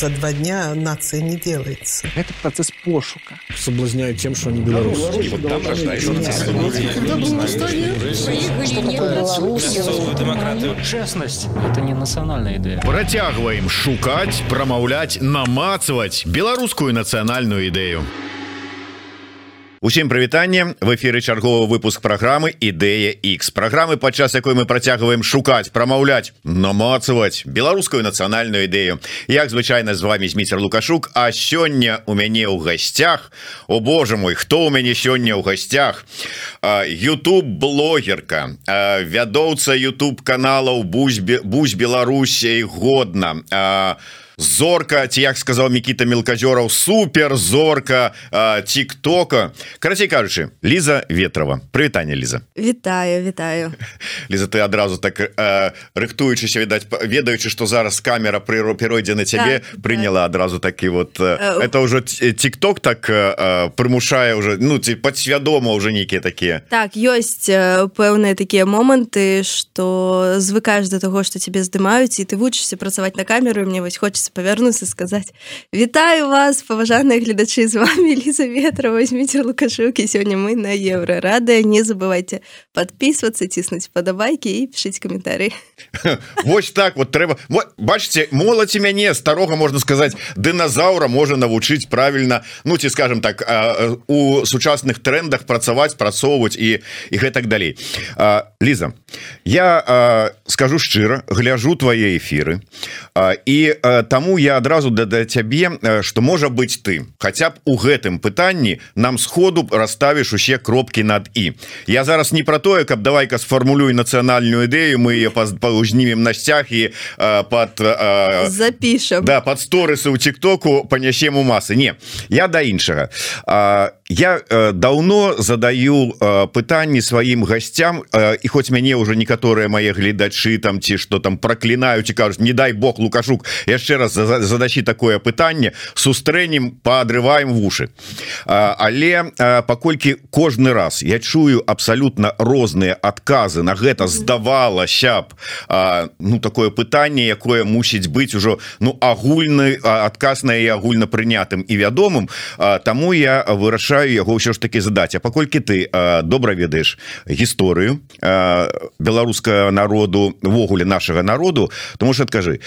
За два дня нация не делается. Это процесс пошука. Соблазняют тем, что они белорусы. Честность – это не национальная идея. Працягваем шукаць, прамаўляць, намацваць беларускую нацыянальную ідэю. Усім прывітанне. В эфиры чарговы выпуск программы ідэя X программы падчас якой мы працягваем шукаць прамаўляць намацаваць беларускую нацыянальную ідэю. Як звычайна з вами зміцер лукашук. А сёння у мяне ў гасцях О Боже мой хто у мяне сёння ў гасцях? YouTube блогерка вядоўца YouTube каналаў бузьбе Бусь Беларусей годна. А зорка ці як сказал Микита мелкозеров супер зорка тиктока карацей кажучы Ліза ветрова прывітанне Ліза. Вітаю вітаю. Ліза ты адразу так рыхтуючыся відаць ведаючы что зараз камера прыру перайдзе на цябе так, приняла так. адразу такі вот э, это ўжо тикток так прымушае уже ну ці падсвядома уже нейкія такія так ёсць пэўныя такія моманты что звыкаеш до того что тебе здымаюць і ты вучишься працаваць на камеру мне вось хочется хочется павярнуцца сказаць Вітаю вас паважаныя гледачы з вами Ліза ветра возьмите лукашукі сёння мы на еўра радыя не забывайте подписываться ціснуць падабайкі і пішыць каментары Вось так вот трэба бачце моладзі мяне старога можна сказаць дыназаўра можа навучыць правильно. Ну ці скажем так у сучасных трендах працаваць працоўваць і і гэтак далей Ліза я скажу шчыра гляжу твае эфиры і там Таму я адразу да да цябе что можа быть ты. Хотя б у гэтым пытанні нам сходу расставіш усе кропки над і я зараз не про тое каб давай-ка сфармулюй нацыянальную ідэю мы ее узнімем на сцяг і под запишем да под сторысы у тиктоку панясем у масы. Не я да іншага. Я давно задаю пытанні сваім гасцям і хоць мяне уже некаторыя мае гледачы там ці что там проклинаюць і кажуць не дай Бог лукашук яшчэ раз задачи такое пытанне сустрэнем паадрываем вушы. Але паколькі кожны раз я чую абсалютна розныя адказы на гэта здавалася б ну такое пытанне якое мусіць быць ужо ну агульны адказ на і агульна прынятым і вядомым Таму я вырашаю яго ўсё ж таки задаць. А паколькі ты добра ведаеш гісторыю беларускага народу ввогуле нашага народу тому что адкажы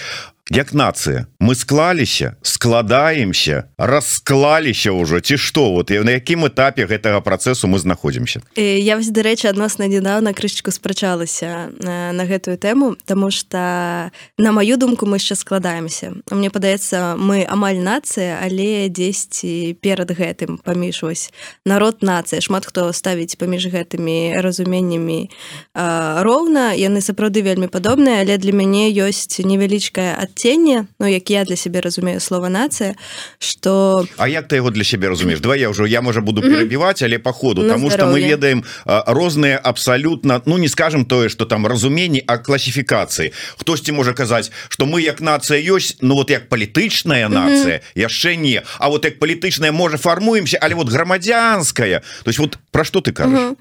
як нацыя. Мы склаліся складаемся расклаліся ўжо ці што? Вот і на якім этапе гэтага працэсу мы знаходзімся? Я вось дарэчы адносна недавно крышечку спрачалася на гэтую тэму тому что на маю думку мы яшчэ складаемся. Мне падаецца мы амаль нацыя але дзесьці перад гэтым паміж вось народ нацыя. Шмат хто ставіць паміж гэтымі разуменнямі роўна. Яны сапраўды вельмі падобныя але для мяне ёсць невялічкая ад адценне Ну як я для себе разумею слова нацыя что А як ты его для себе разумеешь два я уже я можа буду перебивать але по ходу потому что мы ведаем розныя абсолютно ну не скажем тое что там разуменні а классификации хтосьці можа казаць что мы як нация ёсць Ну вот як палітычная нация яшчэ не А вот як палітычная можа фармуемся але вот грамадзянская то есть вот про что ты кажешь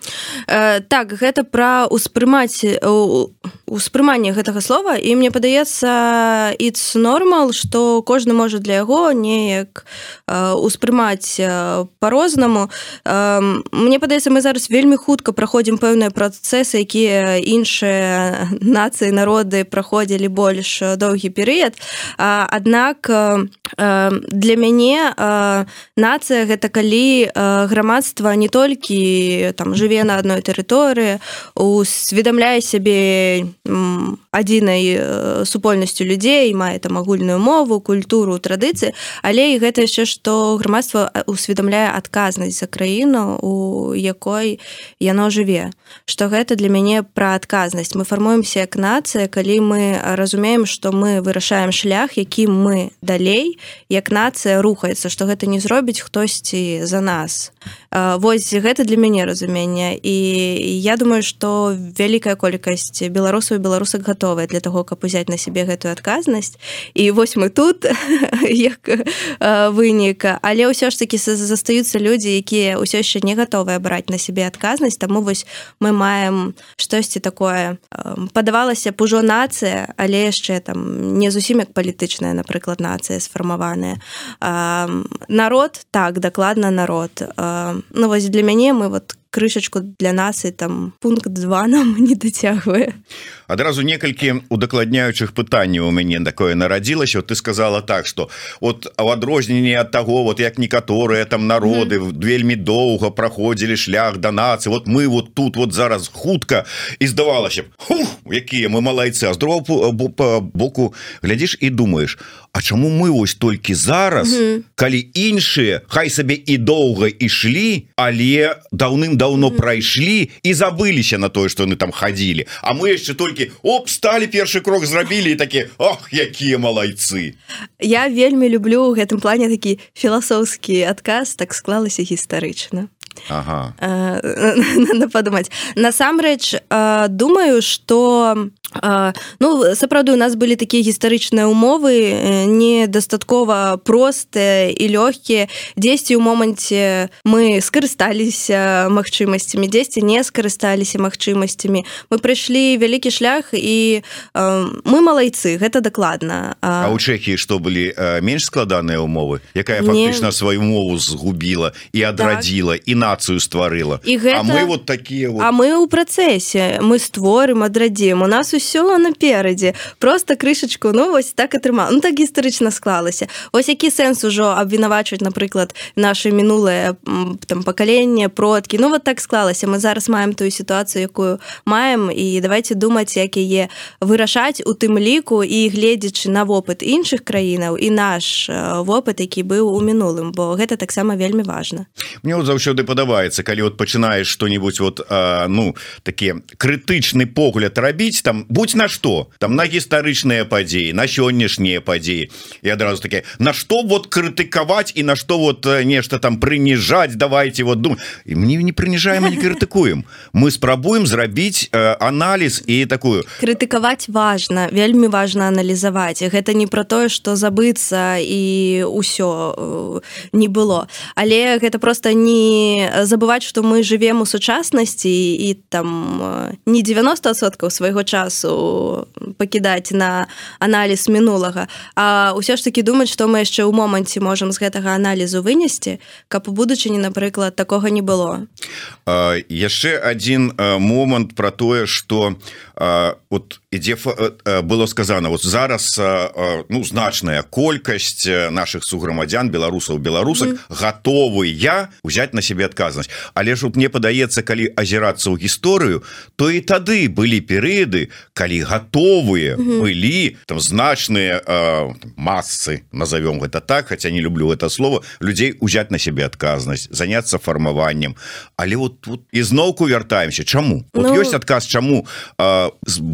э, так гэта про успрымаць успрыманне гэтага слова і мне падаецца it's нормал что кожны можа для яго неяк успрымаць по-рознаму Мне падаецца мы зараз вельмі хутка праходзім пэўныя працэсы якія іншыя нацыі народы праходзілі больш доўгі перыяд. Аднак для мяне нацыя гэта калі грамадства не толькі там жыве на адной тэрыторыі усведамляе сябе адзінай супольнасцю людзей мае там агульную мову культуру традыцыі але і гэта яшчэ што грамадства усведамляе адказнасць за краіну у якой яно жыве. Што гэта для мяне пра адказнасць. Мы фармуемся як нацыя калі мы разумеем што мы вырашаем шлях які мы далей як нацыя рухаецца што гэта не зробіць хтосьці за нас. Вось гэта для мяне разумення і я думаю што вялікая колькасць беларусаў беларусак гатовая для того каб узяць на сябе гэтую адказнасць і вось мы тут як выніка але ўсё ж таки застаюцца людзі якія ўсё яшчэ не гатовыя браць на сябе адказнасць. Таму вось мы маем штосьці такое падавалася б ужо нацыя але яшчэ там не зусім як палітычная напрыклад нацыя сфармавана сфармаваныя народ так дакладна народ. Ну вось для мяне мы вот крышачку для нас і там пункт 2 нам не дацягвае адразу некалькі удакладняючых пытанняў у мяне такое нарадзілася. Ты сказала так что вот в адрозненне от того вот як некаторыя там народы mm -hmm. вельмі доўга праходзілі шлях да нацыі. Вот мы вот тут вот зараз хутка і здавалася якія мы малайцы! А здоров по боку глядзіш і думаешь А чаму мы вось толькі зараз mm -hmm. калі іншыя хай сабе і доўга ішлі але даўным-даўно mm -hmm. прайшлі і забыліся на тое что яны там хадзілі А мы яшчэ толькі оп сталі першы крок зрабілі і такі Ох якія малайцы Я вельмі люблю у гэтым плане такі філасофскі адказ так склалася гістарычна ага. падумаць насамрэч думаю что Ну сапраўды у нас былі такія гістарычныя умовы недастаткова простыя і лёгкія дзесьці ў моманце мы скарысталіся магчымасцямі дзесьці не скарысталіся магчымасцямі мы прыйшлі вялікі шлях і мы малайцы гэта дакладна А ў Чэхіі што былі менш складаныя умовы якая фактычна не... сваю мову згубіла і адрадзіла так. і нацыю стварыла і гэта... А мы вот такія вот... А мы ў працэсе мы створым адрадзім у нас у ўсё наперадзе. Просто крышачку ну вось так атрымал ну так гістарычна склалася. Ось які сэнс ужо абвінавачваць напрыклад наше мінулае там пакаленне продкі. Ну вот так склалася. Мы зараз маем тую сітуацыю якую маем і давайте думаць як яе вырашаць у тым ліку і гледзячы на вопыт іншых краінаў і наш вопыт які быў у мінулым бо гэта таксама вельмі важна. Мне вот заўсёды падабаецца калі вот пачынаеш что-нибудь вот а, ну такі крытычны погляд рабіць там будь наш что. Там на гістарычныя падзеі на сённяшнія падзеі і адразу такі на что вот крытыкаваць і на что вот э, нешта там прыніжаць давайте вот дум і мне не прыніжаем не крытыкуем мы спрабуем зрабіць э, аналіз і такую. Крытыкаваць важно вельмі важно аналізаваць гэта не про тое что забыцца і ўсё э, не было. Але гэта просто не забываць что мы живвем у сучаснасці і там э, не 90соткаў свайго часу пакідаць на аналіз мінулага. А ўсё ж таки думаць што мы яшчэ ў моманце можам з гэтага аналізу вынесці каб у будучыні напрыклад такога не было. Яшчэ один момант про тое что вот ідзе было сказано вот зараз ну значная колькасць наших суграмадзян беларусаў беларусак mm готовы я взять на себе адказнасць але ж вот мне падаецца калі азірацца ў гісторыю то і тады былі перыяды калі готовые mm -hmm. былі там значные массы назовем гэта так хотя не люблю это слово людей узять на себе адказнасць заняться фармаваннем. Але вот тут ізноўку вяртаемся. Чаму? Вот ну... ёсць адказ чаму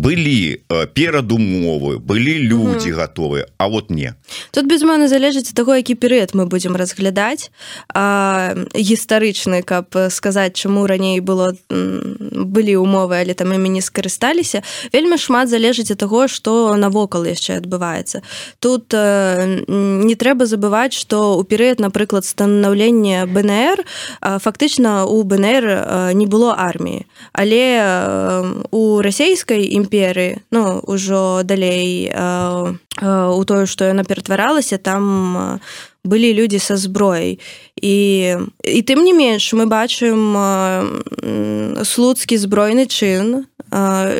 былі перадумовы былі люди mm готовые А вот не. Тут безумоўна залежыць таго які перыяд мы будем разглядаць. Гістарычны каб сказаць чаму раней было былі умовы але там імі не скарысталіся вельмі шмат залежыць ад таго што навокал яшчэ адбываецца. Тут э, не трэба забываць што у перыяд напрыклад станаўлення БНР э, фактычна у БНР э, не было арміі. Але э, у расійскай імперыі ну ўжо далей э, э, у тое што яна ператваралася там у э, былі людзі са зброяй і і тым не менш мы бачым слуцкі збройны чын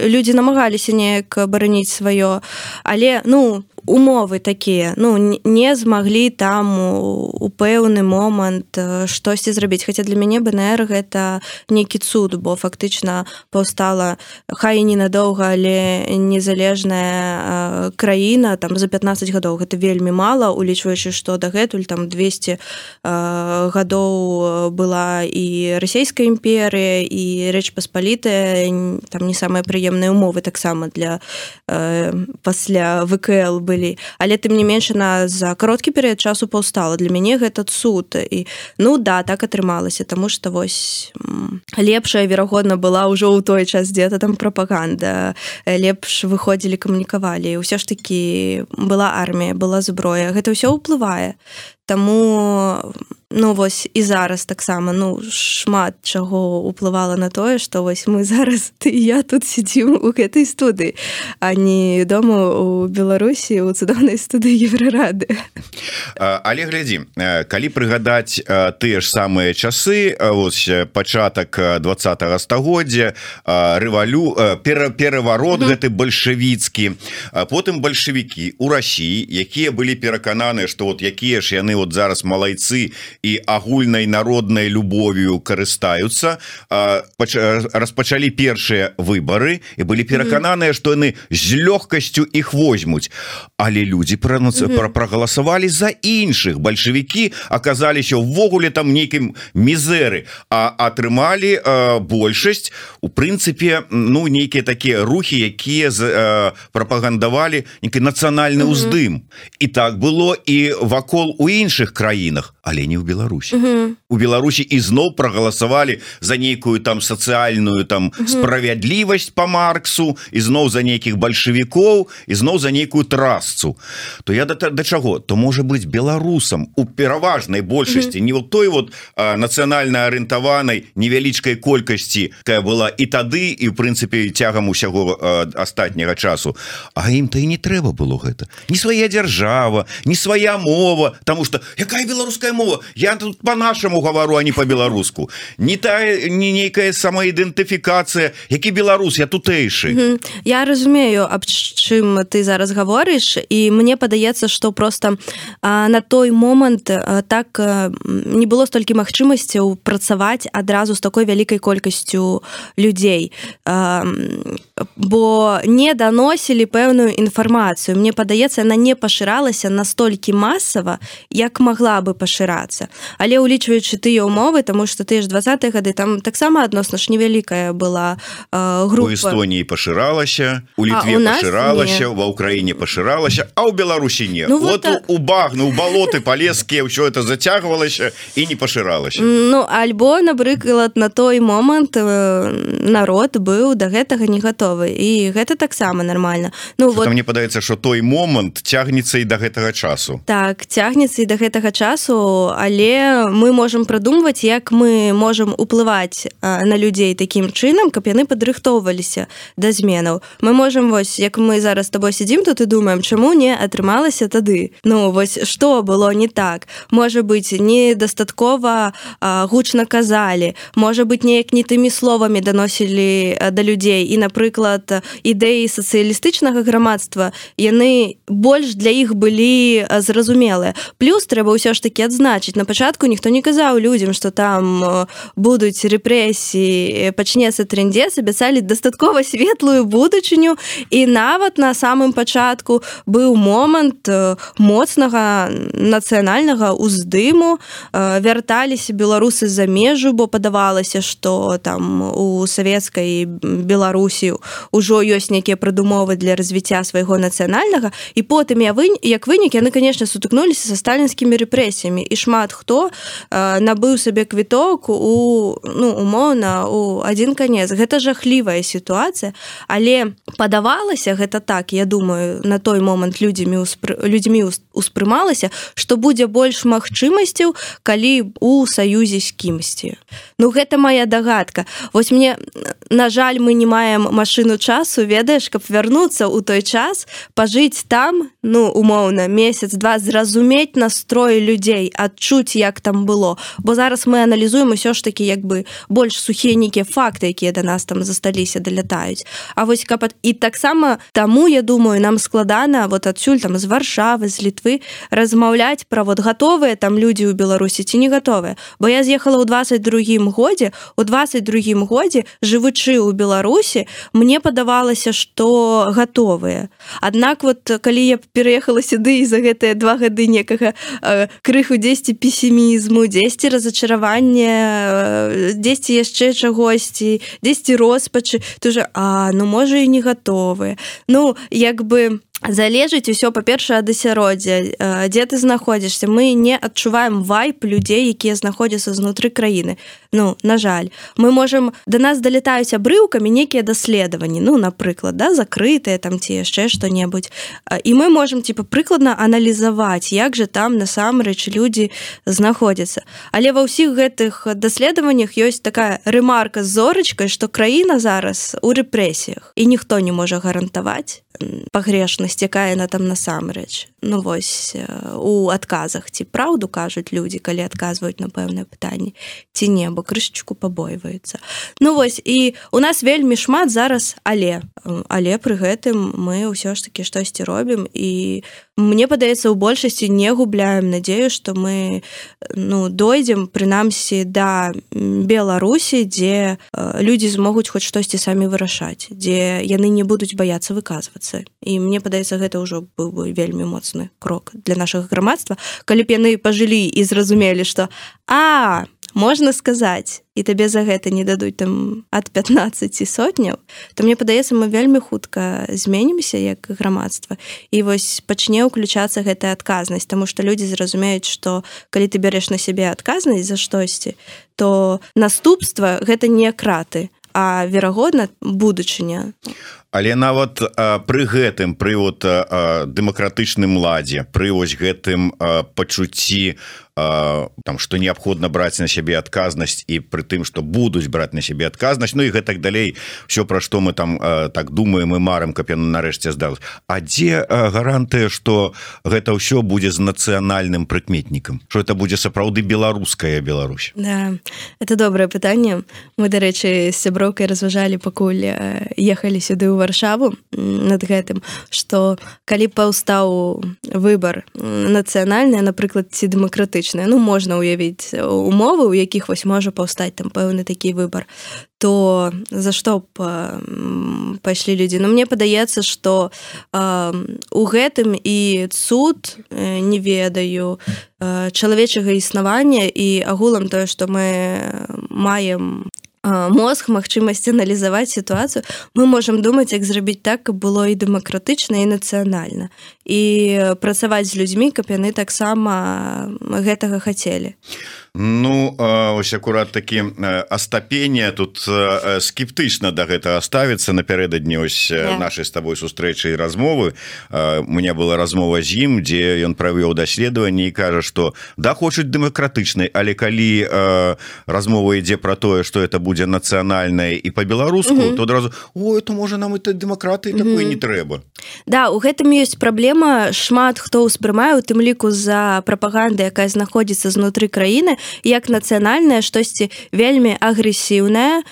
людзі намагаліся неяк бараніць сваё але ну умовы такія. Ну не змаглі там у пэўны момант штосьці зрабіць. Хаця для мяне бнр гэта нейкі цуд бо фактычна паўстала хай ненадоўга але незалежная краіна там за 15 гадоў. Гэта вельмі мала улічваючы што дагэтуль там 200 гадоў была і расійская імперыя і рэч паспалітая. Там не самыя прыемныя умовы таксама для э, пасля вКл былі але тым не менш на за кароткі перыяд часу паўстала. Для мяне гэта цуд. І ну да так атрымалася тому что вось лепшая верагодна была ўжо ў той час дзе-то там прапаганда. Лепш выходзілі камунікавалі. Ўсё ж таки была армія была зброя. Гэта ўсё ўплывае Таму ну вось і зараз таксама ну шмат чаго уплывала на тое што вось мы зараз ты я тут сидзім у гэтай студыі а не дома у беларусі у цудоўнай студыі еврорады але глядзі калі прыгадаць тыя ж самыя часы ось пачатак двадцатого стагоддзя рэвалю пера пераварот гэты бальшавіцкі потым бальшавікі у Росіі якія былі перакананыя што вот якія ж яны вот зараз малайцы і агульнай народнай любов'ю карыстаюцца распачалі першыя выбары і былі перакананыя што яны з лёгкасцю іх возьмуць. Але людзі пранацца пра прагаласавалі за іншых. Бальшавікі аказаліся ўвогуле там нейкім мізеры а атрымалі большасць у прынцыпе ну нейкія такія рухі якія з прапагандавалі нейкі нацыянальны ўздым і так было і вакол у іншых краінах але не ў Беларусі у Беларусі ізноў прагаласавалі за нейкую там сацыяльную там справядлівасць по марксу ізноў за нейкіх бальшавікоў ізноў за нейкую трасцу. То я да, да чаго то можа быть беларусам у пераважнай большасці не вот той вот нацыянальна арыентаванай невялічкай колькасці якая была і тады і в прынцыпе цягам усяго астатняга часу. А ім то і не трэба было гэта. Не свая дзяржава не свая мова тому что якая беларуская мова? Я тут по-нашаму гавару а не по-беларуску не тая не нейкая самаідэнтыфікацыя які беларус я тутэйшы. Я разумею аб чым ты зараз гаворыш і мне падаецца что просто а, на той момант а, так а, не было столькі магчымасцяў працаваць адразу з такой вялікай колькасцю людзей. А, бо не даносілі пэўную інфармацыю мне падаецца она не пашыралася настолькі масава як могла бы пашырацца але улічваючы тыя умовы тому что ты ж 20 гады там таксама адносна ж невялікая была група. Эстоніі пашыралася у літве пашыралася ва ўкраіне пашыралася а ў беларусі не ну, вот, вот у, у багну у балоты палескія ўсё это зацягвалася і не пашыралася Ну альбо напрыклад на той момант народ быў до гэтага не гатовы і гэта таксама нормально Ну вот мне падаецца что той момант цягнецца і до гэтага часу? Так цягнецца і до гэтага часу але мы можем прыдумваць як мы можем уплываць на людзей таким чынам каб яны падрыхтоўваліся да зменаў. Мы можем вось як мы зараз тобой сидзім тут і думаем чаму не атрымалася тады? Ну вось что было не так? Можа быть недастаткова гучна казалі можа быть неяк не тымі словамі даносілі да людзей. І напрыклад ідэі сацыялістычнага грамадства яны больш для іх былі зразумелыя. Плюс трэба ўсё ж таки адзначыць. На пачатку ніхто не казаў людзям что там будуць рэпрэсіі пачнецца трендец абяцалі дастаткова светлую будучыню. І нават на самым пачатку быў момант моцнага нацыянальнага уздыму. Вярталіся беларусы за межу бо падавалася что там у савецкай беларусі ўжо ёсць нейкія прадумовы для развіцця свайго нацыянальнага. І потым я вы як вынік яны конечно сутыкнуліся са сталінскімі рэпрэсіямі. І шмат хто набыў сабе квіток у ну умоўна у один конец гэта жахлівая сітуацыя але падавалася гэта так я думаю на той момант людзямі людзьмі успрымалася что будзе больш магчымасцяў калі у саюзе з кімсьці. Ну гэта моя дагадка. Вось мне на жаль мы не маем машину часу ведаеш каб вярнуцца ў той час пажыць там ну умоўна месяц два зразумець настрой людзей адчуць як там было. Бо зараз мы аналізуем усё ж таки як бы больш сухія нейкія факты якія да нас там засталіся далятаюць. А вось каб і таксама таму я думаю нам складана вот адсюль там з варшавы з літвы размаўляць пра вот гатовыя там людзі ў беларусі ці не гатовыя. Бо я з'ехала ў 22 годзе у 22 годзе жывучы ў беларусі мне падавалася что гатовыя. Аднак вот калі я пераехала сюды за гэтыя два гады некага э, крыху 10 песімізму 10 разочаравання 10 яшчэ чагосьці 10 роспачы тоже А ну можа і не гатовыя Ну як бы залежыць усё па-першае ад асяроддзя. Дзе ты знаходзішся? Мы не адчуваем вайп людзей якія знаходзяцца знутры краіны. Ну на жаль. Мы можем до нас далетаюць абрыўкамі некія даследаванні. Ну напрыклад да закрытыя там ці яшчэ што-небудзь. І мы можем типа прыкладна аналізаваць як же там насамрэч людзі знаходзяцца. Але ва ўсіх гэтых даследаваннях ёсць такая рэмарка з зорачкай што краіна зараз у рэпрэсіях. І ніхто не можа гарантаваць пагрешнасць якая яна там насамрэч ну вось у адказах ці праўду кажуць людзі калі адказваюць на пэўнае пытанне ці не бо крышечку пабойваюцца ну вось і у нас вельмі шмат зараз але. Але пры гэтым мы ўсё ж таки штосьці робім і мне падаецца у большасці не губляем. Надзею что мы ну дойдзем прынамсі да беларусі дзе людзі змогуць хоць штосьці самі вырашаць дзе яны не будуць баяцца выказвацца. І мне падаецца гэта ўжо быў бы вельмі моцны крок для нашага грамадства калі б яны пажылі і зразумелі что а можна сказаць і табе за гэта не дадуць там ад 15 сотняў то мне падаецца мы вельмі хутка зменімся як грамадства. І вось пачне ўключацца гэтая адказнасць тому что людзі зразумеюць что калі ты бярэш на сябе адказнасць за штосьці то наступства гэта не краты а верагодна будучыня. Але нават а, пры гэтым пры вот дэмакратычным ладзе пры вось гэтым пачуцці там что неабходна браць на сябе адказнасць і пры тым что будуць браць на сябе адказнасць Ну і гэтак далей все пра што мы там так думаем і марым каб яна нарэшце здал А дзе гарантыя что гэта ўсё будзе з нацыянальным прыкметнікам? Что это будзе сапраўды беларуская Беларусь? Да, это добрае пытанне. Мы дарэчы сяброўкай разважалі пакуль ехалі сюды ў варшаву над гэтым что калі паўстаў выбор нацыянальная напрыклад ці дэмакратычна гістарычная ну можна ўявіць умовы у якіх вось можа паўстаць там пэўны такі выбор то за што б пайшлі людзі Ну мне падаецца что э, у гэтым і цуд э, не ведаю э, чалавечага існавання і агулам тое што мы маем мозг магчымасць аналізаваць сітуацыю мы можемм думаць як зрабіць так каб было і дэмакратычна і нацыянальна і працаваць з людзьмі каб яны таксама гэтага хацелі Ну ось акурат такі астапення тут скептычна да гэтага ставіцца. Напярэдадні ось нашай з табой сустрэчы і размовы. У меня была размова з ім дзе ён правёў даследаванне і кажа што да хочуць дэмакратычнай але калі размова ідзе пра тое што это будзе нацыянальнае і по-беларуску то адразу ой то можа нам это дэмакраты такое не трэба Да у гэтым ёсць праблема. Шмат хто ўспрымае у тым ліку за прапаганды якая знаходзіцца знутры краіны як нацыянальная штосьці вельмі агрэсіўная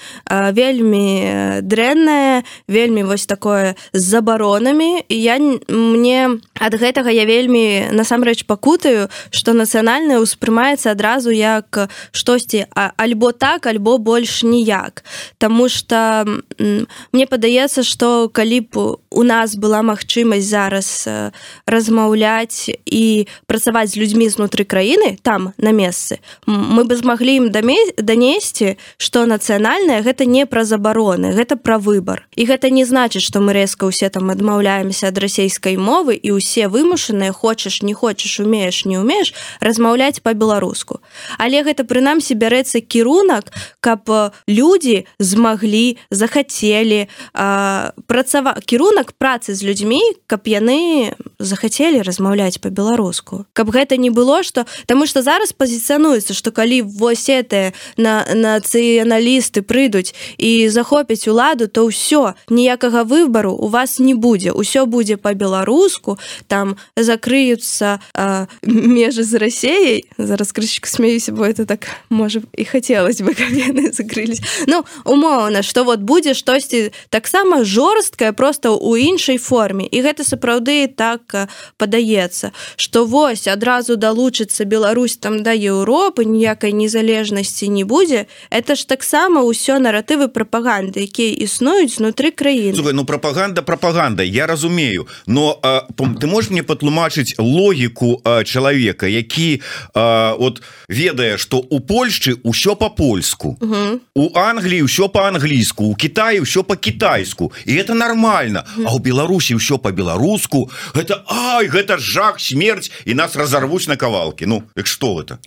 вельмі дрэнная вельмі вось такое з забаронамі. Я мне ад гэтага я вельмі насамрэч пакутаю што нацыянальная ўспрымаецца адразу як штосьці альбо так альбо больш ніяк. Таму что мне падаецца што калі б у нас была магчымасць зараз размаўляць і працаваць з людзьмі знутры краіны там на месцы мы бы змаглі ім данесці что нацыянальная гэта не пра забароны гэта пра выбор. І гэта не значыць что мы рэзка ўсе там адмаўляемся ад расійскай мовы і ўсе вымушаныя хочаш не хочаш умееш не умееш размаўляць по-беларуску але гэта прынамсі бярэцца кірунак каб людзі змаглі захацелі працава кірунак працы з людзьмі каб яны захацелі размаўляць по-беларуску каб гэта не было что таму что зараз пазіцыянуецца што калі вось это на нацыяналісты прыйдуць і захопяць уладу то ўсё ніякага выбару у вас не будзе. Ўсё будзе по-беларуску там закрыюцца межы з рассеяй зараз крышечку смеюся бо это так можа і хацелось бы яны закрылись Ну умоўна что вот будзе штосьці таксама жорсткая просто у іншай форме. І гэта сапраўды так падаецца что вось адразу далучыцца Беларусь там да Еўропы ніякай незалежнасці не будзе это ж таксама ўсё наратывы прапаганды якія існуюць знутры краіны. Ну прапаганда прапаганда я разумею но а, ты можешь мне патлумачыць логіку а, чалавека які а, вот ведае что у Польшчы ўсё по-польску у Англіі ўсё по-англійску у Китае ўсё по-кітайску і это нормально. А у Беларусі ўсё по-беларуску это Ай гэта жах смерть і нас разорвуць на кавалки Ну что это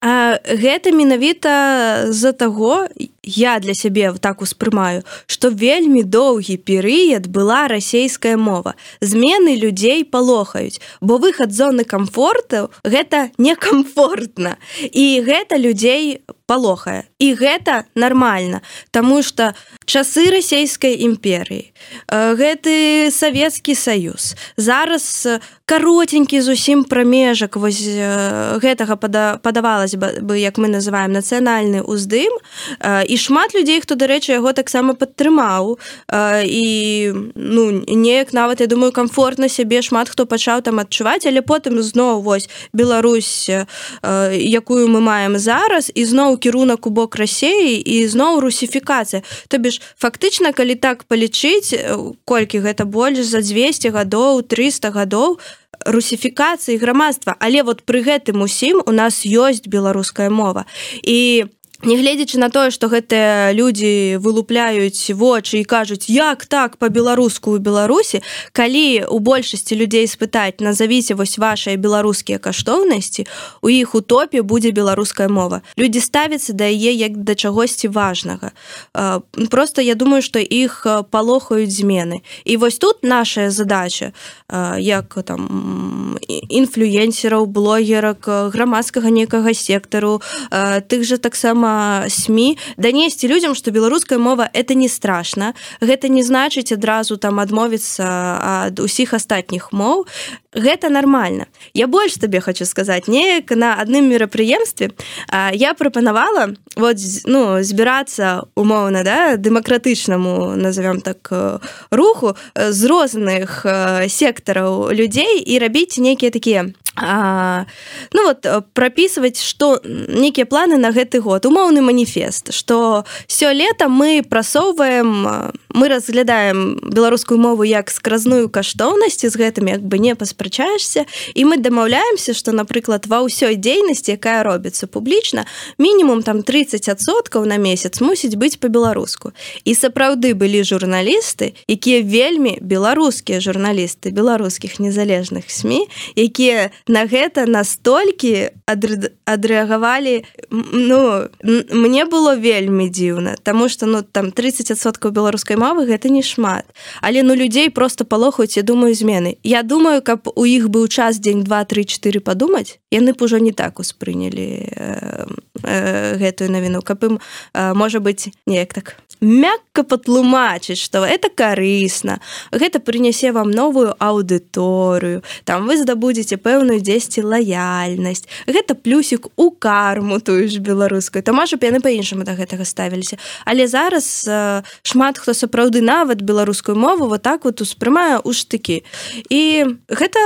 А, гэта менавіта з-за таго я для сябе так успрымаю што вельмі доўгі перыяд была расійская мова. Змены людзей палохаюць бо выхад зоны комфорту гэта некамфортна. І гэта людзей палохае. І гэта нормально Таму что часы расійскай імперыі гэты савецкі саюз зараз каротенькі зусім прамежак вось гэтага падавалось бы як мы называем нацыянальны уздым і шмат людзей хто дарэчы яго таксама падтрымаў і ну неяк нават я думаю комфортна сябе шмат хто пачаў там адчуваць але потым зноў вось Беларусь якую мы маем зараз і зноў кірунак у бок рассеі і зноў русіфікацыя то бишь фактычна калі так палічыць колькі гэта больш за 200 гадоў 300 гадоў русіфікацыі грамадства. Але вот пры гэтым усім у нас ёсць беларуская мова. І Нягледзячы на тое, што гэтыя людзі вылупляюць вочы і кажуць, як так па-беларуску ў Беларусі, калі у большасці людзей спытаць назавіце вось вашыя беларускія каштоўнасці, у іх утопе будзе беларуская мова. Людзі ставяцца да яе як да чагосьці важнага. Просто я думаю, што іх палохаюць змены. І вось тут наша задача як там інфлюенсераў, блогерак, грамадскага некага сектару, тых жа таксама сМ данесці людзям што беларуская мова это не страшна гэта не значыць адразу там адмовіцца ад усіх астатніх моў. Гэта нормально я больш табе хочу сказаць неяк на адным мерапрыемстве я прапанавала вот ну збірацца умоўна да дэмакратычнаму назовём так руху з розных сектараў людзей і рабіць нейкія такія А, ну вот прапісваць што нейкія планы на гэты год. Умоўны маніфест што сёлета мы прасоўваем мы разглядаем беларускую мову як скразную каштоўнасці з гэтым як бы не паспрачаешься і мы дамаўляемся што напрыклад ва ўсёй дзейнасці якая робіцца публічна мінімум там 30соткаў на месяц мусіць быць по-беларуску і сапраўды былі журналісты якія вельмі беларускія журналісты беларускіх незалежных сМ якія на гэта настолькі адрэагавалі ну мне было вельмі дзіўна Таму что ну там 30соткаў беларускай мовы гэта не шмат. Але ну людзей просто палохаюць я думаю змены. Я думаю каб у іх быў час дзень 234 падумаць яны б ужо не так успрынялі э, э, гэтую навіну. Каб ім э, можа быть неяк так мякка патлумачыць что это карысна. Гэта прынясе вам новую аўдыторыю. Там вы здабудзеце пэўную дзесьці лаяльнасць гэта плюсик у карму тую ж беларускую. То можа б яны по-іншаму до гэтага ставіліся. Але зараз э, шмат хто сапраўды нават беларускую мову вот так вот успрымае у штыкі. І гэта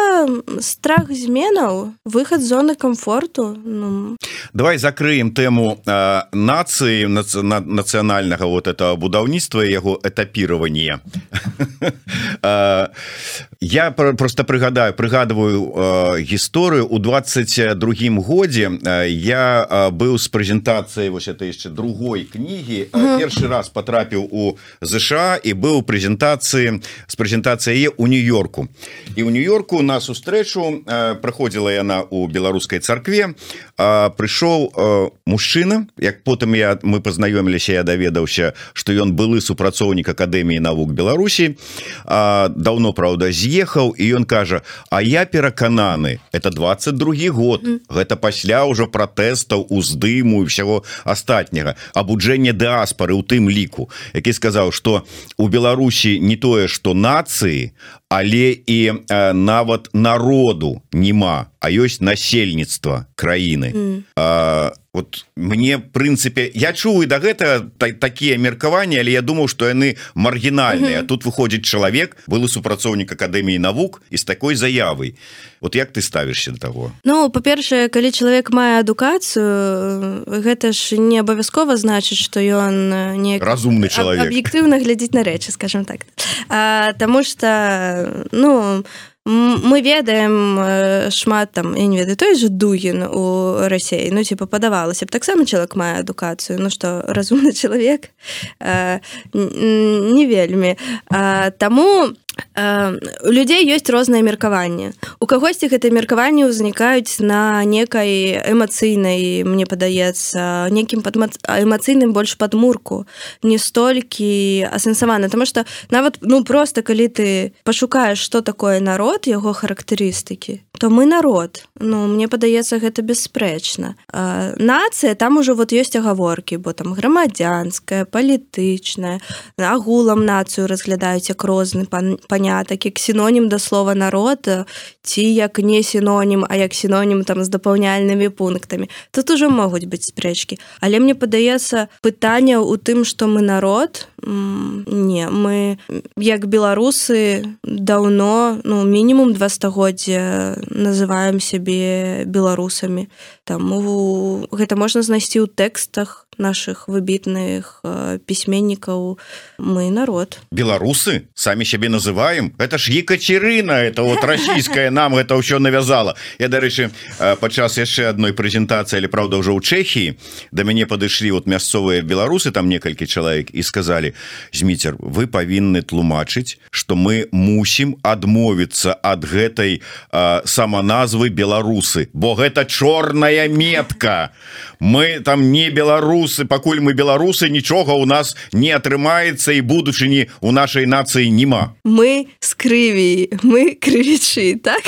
страх зменаў выхад зоны комфорту ну... давай закрыем тэму э, нацыі нацыянальнага вот этого будаўніцтва яго этапіравання. Э, я просто прыгадаю прыгадываю гісторыю. У 22 годзе я быў з прэзентацыяй вось это яшчэ другой кнігі. Першы раз потрапіў у ЗША і быў прэзентацыі з прэзентацыяе у нью-йорку. І у нью-йорку на сустрэчу праходзіла яна у беларускай царкве прыйшоў мужчына як потым я мы пазнаёміліся я даведаўся что ён былы супрацоўнік акадэміі навук Беларусі давно Праўда з'ехаў і ён кажа А я перакананы это 22 год гэта пасля ўжо пратэстаў уздыму і всяго астатняга абуджэння дыаспары у тым ліку які сказаў что у Беларусі не тое что нацыі але і э, нават народу нема а ёсць насельніцтва краіны mm. а, вот мне прынцыпе я чую да гэта та, такія меркаванні але я думаў что яны маргінальныя. Mm -hmm. тут выходзіць чалавек былы супрацоўнік акадэміі навук і з такой заявай. Вот як ты ставішся до того Ну па-першае калі чалавек мае адукацыю гэта ж не абавязкова значыць что ён не разумны чалавек. аб'ектыўна глядзець на рэчы скажем так. А, Таму что ну мы ведаем шмат там я не ведаю той же дугін у у рассеі ну типа падавалася б таксама чалавек мае адукацыю ну что разумны чалавек не вельмі таму у людзей ёсць розныя меркаванні у кагосьці гэта меркаванні ўзнікаюць на некай эмацыйнай мне падаецца некім эмацыйным больш падмурку не столькі асэнсаваны тому что нават ну просто калі ты пашукаеш что такое народ яго характарыстыкі то мы народ. Ну мне падаецца гэта бясспрэчна нацыя там ужо вот ёсць агаворкі бо там грамадзянская палітычная. Агулам нацыю разглядаюць як розны пан панятак як сінонім да слова народ ці як не сінонім а як сінонім там з дапаўняльнымі пунктамі. Тут ужо могуць быць спрэчкі. Але мне падаецца пытанне ў тым што мы народ не мы як беларусы даўно ну мінімум два стагоддзя называем сябе беларусамі таму гэта можна знайсці ў тэкстах наших выбітных э, пісьменнікаў. Мы народ. Беларусы самі сябе называем. Это ж екатерина это вот расійская нам это ўсё навязала. Я дарэчы э, падчас яшчэ одной прэзентацыі але правда ўжо ў Чехії да мяне падышлі вот мясцовыя беларусы там некалькі чалавек і сказали зміцер вы павінны тлумачыць что мы мусім адмовіцца ад гэтай э, саманазвы беларусы бо гэта чорная метка. Мы там не беларусы пакуль мы беларусы нічога у нас не атрымаецца і будучыні у нашай нацыі нема мы с крыві мы крывічы так?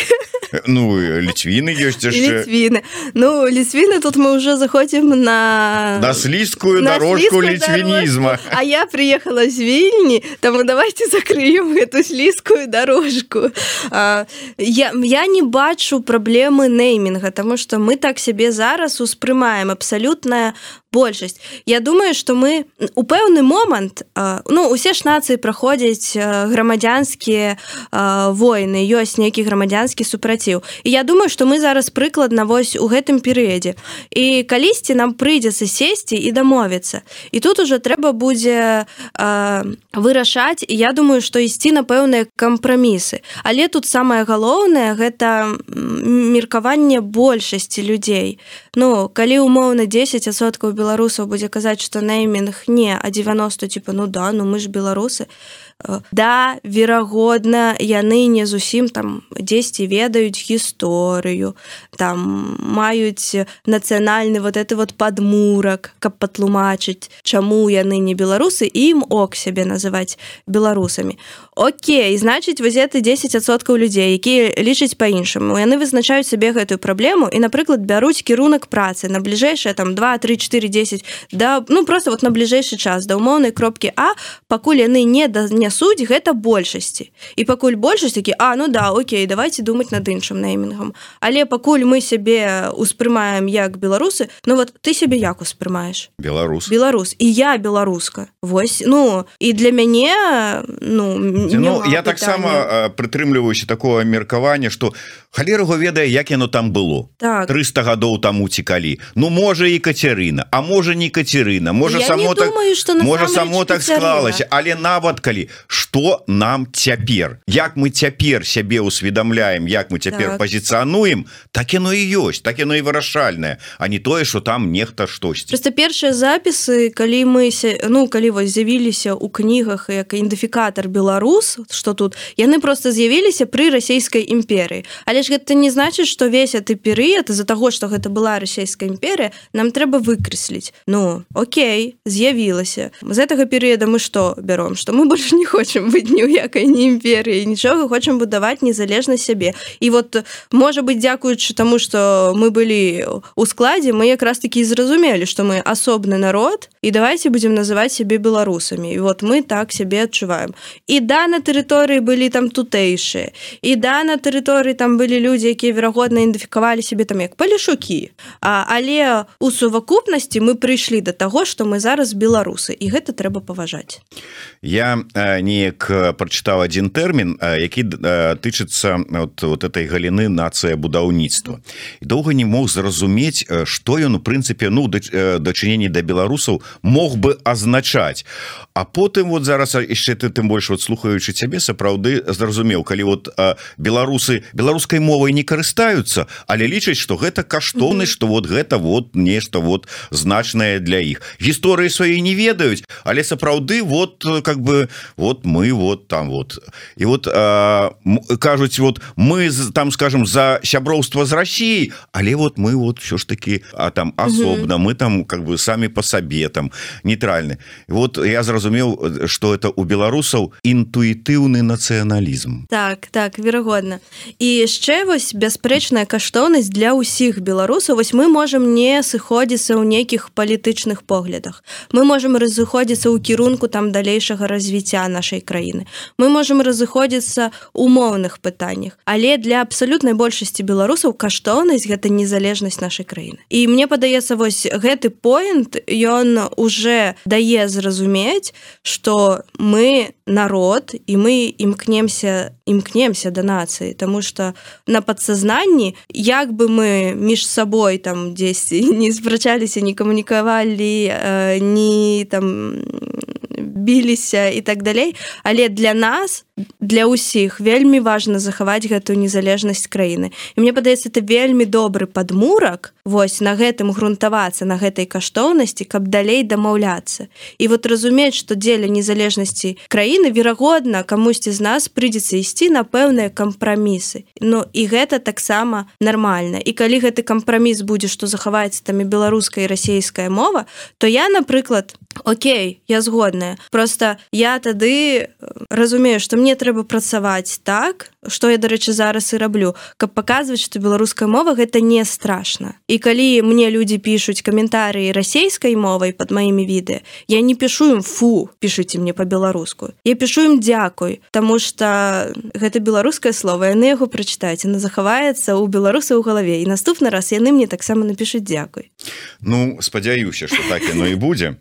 Ну ліцвіны ёсць ліцвіны. Ну ліцвіны тут мы уже заходзім на на слізкую дорожку ліцвінізма. А я приехала з вільні там давайте закрыем эту слізкую дорожку. А, я я не бачу праблемы неймінга тому что мы так сябе зараз успрымаем. Абсалютная большасць. Я думаю что мы у пэўны момант ну усе ж нацыі праходзяць грамадзянскія войны ёсць нейкі грамадзянскі супраціў. І я думаю что мы зараз прыкладна вось у гэтым перыядзе. І калісьці нам прыйдзецца сесці і дамовіцца. І тут уже трэба будзе вырашаць я думаю что ісці на пэўныя кампрамісы. Але тут самое галоўнае гэта меркаванне большасці людзей. Ну калі умоўна 10соткаў беларусаў будзе казаць што неймінг не а 90 типа ну да ну мы ж беларусы да верагодна яны не зусім там дзесьці ведаюць гісторыю там маюць нацыянальны вот это вот падмурак каб патлумачыць чаму яны не беларусы ім ок сябе называць беларусамі. Окей значыць воз ты 10соткаў людзей якія лічаць по-іншаму яны вызначаюць сабе гэтую праблему і напрыклад бяруць кірунак працы на бліжэйшае там 2 3 4 10 да ну просто вот на бліжэйшы час да умоўнай кропкі а пакуль яны не да не суть гэта большасці. І пакуль большасць такі А ну да Окей давайте думаць над іншым неймінгам але пакуль мы сябе успрымаем як беларусы Ну вот ты сябе як успрымаеш? Беларус. Беларус. І я беларуска. Вось ну і для мяне ну, ну я таксама прытрымліваюся такого меркавання что халерго ведае як яно там было. Так. 300 гадоў там уцікалі. Ну можа і кацярына А можа не кацярына можа я само так думаю, можа само так склалася. Але нават калі что нам цяпер? Як мы цяпер сябе усведомамляем як мы цяпер Так. пазіцыянуем так яно і ёсць так яно і вырашальнае а не тое что там нехта штосьці. Просто першыя запісы калі мы ся- ну калі вось з'явіліся ў кнігах як ідэнтыфікатор беларус что тут яны просто з'явіліся пры расійскай імперыі. Але ж гэта не значыць что весь ты перыяд из-за того что гэта была расійская імперія нам трэба выкрэсліць. Ну Окей з'явілася. З гэтага перыяда мы что бяром? Что мы больше не хочам быць ні ў якай не імперыі нічога хочам будаваць незалежна сябе. І вот можа быть дзякуючы тому что мы былі у складзе мы якраз таки зразумелі что мы асобны народ і давайте будем называть сябе беларусамі. І вот мы так сябе адчуваем. І да на тэрыторыі былі там тутэйшыя і да на тэрыторыі там былі людзі якія верагодна ідэнтыфікавалі сябе там як палішукі. А, але у сувакупнасці мы прыйшлі до таго что мы зараз беларусы і гэта трэба паважаць. Я неяк прачытаў один тэрмін які тычыцца вот, вот этой галіны нацыя будаўніцтва і доўга не мог зразумець што ён у прынцыпе ну дачыненні да беларусаў мог бы азначаць. А потым вот зараз яшчэ ты тым больш вот слухаючы цябе сапраўды зразумеў калі вот беларусы беларускай мовай не карыстаюцца але лічаць что гэта каштоўнасць что вот гэта вот нешта вот значнае для іх. Гісторыі свае не ведаюць але сапраўды вот как бы вот мы вот там вот. І вот а, кажуць вот мы там скажем за сяброўства з Россией але вот мы вот все ж таки а там асобна мы там как бы самі по сабе там нейтральны. Вот я зразумеў что это у беларусаў інтуітыўны нацыяналізм. Так так верагодна. І яшчэ вось бясспрэчная каштоўнасць для ўсіх беларусаў. Вось мы можемм не сыходзіцца ў нейкіх палітычных поглядах. Мы можемм разыходзіцца ў кірунку там далейшага развіцця нашай краіны. Мы можемм разыходзіцца умоўных пытаннях. Але для абсалютнай большасці беларусаў каштоўнасць гэта незалежнасць нашай краіны. І мне падаецца вось гэты поинт ён уже дае зразумець что мы народ і мы імкнемся імкнемся да нацыі. Тому что на подсазнанні як бы мы між сабой там дзесьці не спрачаліся не камунікавалі э, не там біліся і так далей але для нас для ўсіх вельмі важна захаваць гэтую незалежнасць краіны. І мне падаецца это вельмі добры падмурак вось на гэтым грунтавацца на гэтай каштоўнасці каб далей дамаўляцца. І вот разумець што дзеля незалежнасці краіны верагодна камусьці з нас прыйдзецца ісці на пэўныя кампрамісы. Ну і гэта таксама нармальна. І калі гэты кампраміс будзе што захаваецца там і беларуская і расійская мова то я напрыклад Окей я згодная. Просто я тады разумею что мне трэба працаваць так что я дарэчы зараз і раблю. Каб паказваць что беларуская мова гэта не страшно і калі мне людзі пишутць каментарыі расійскай мовай под маімі відэа я не пишу ім фу пішыце мне по-беларуску я пишу ім дзякуй тому что гэта беларускае слово яны яго прачытаць на захаваецца у беларусы ў галаве. І наступны раз яны мне таксама напішуць дзякуй Ну спадзяюся что так яно і будзе.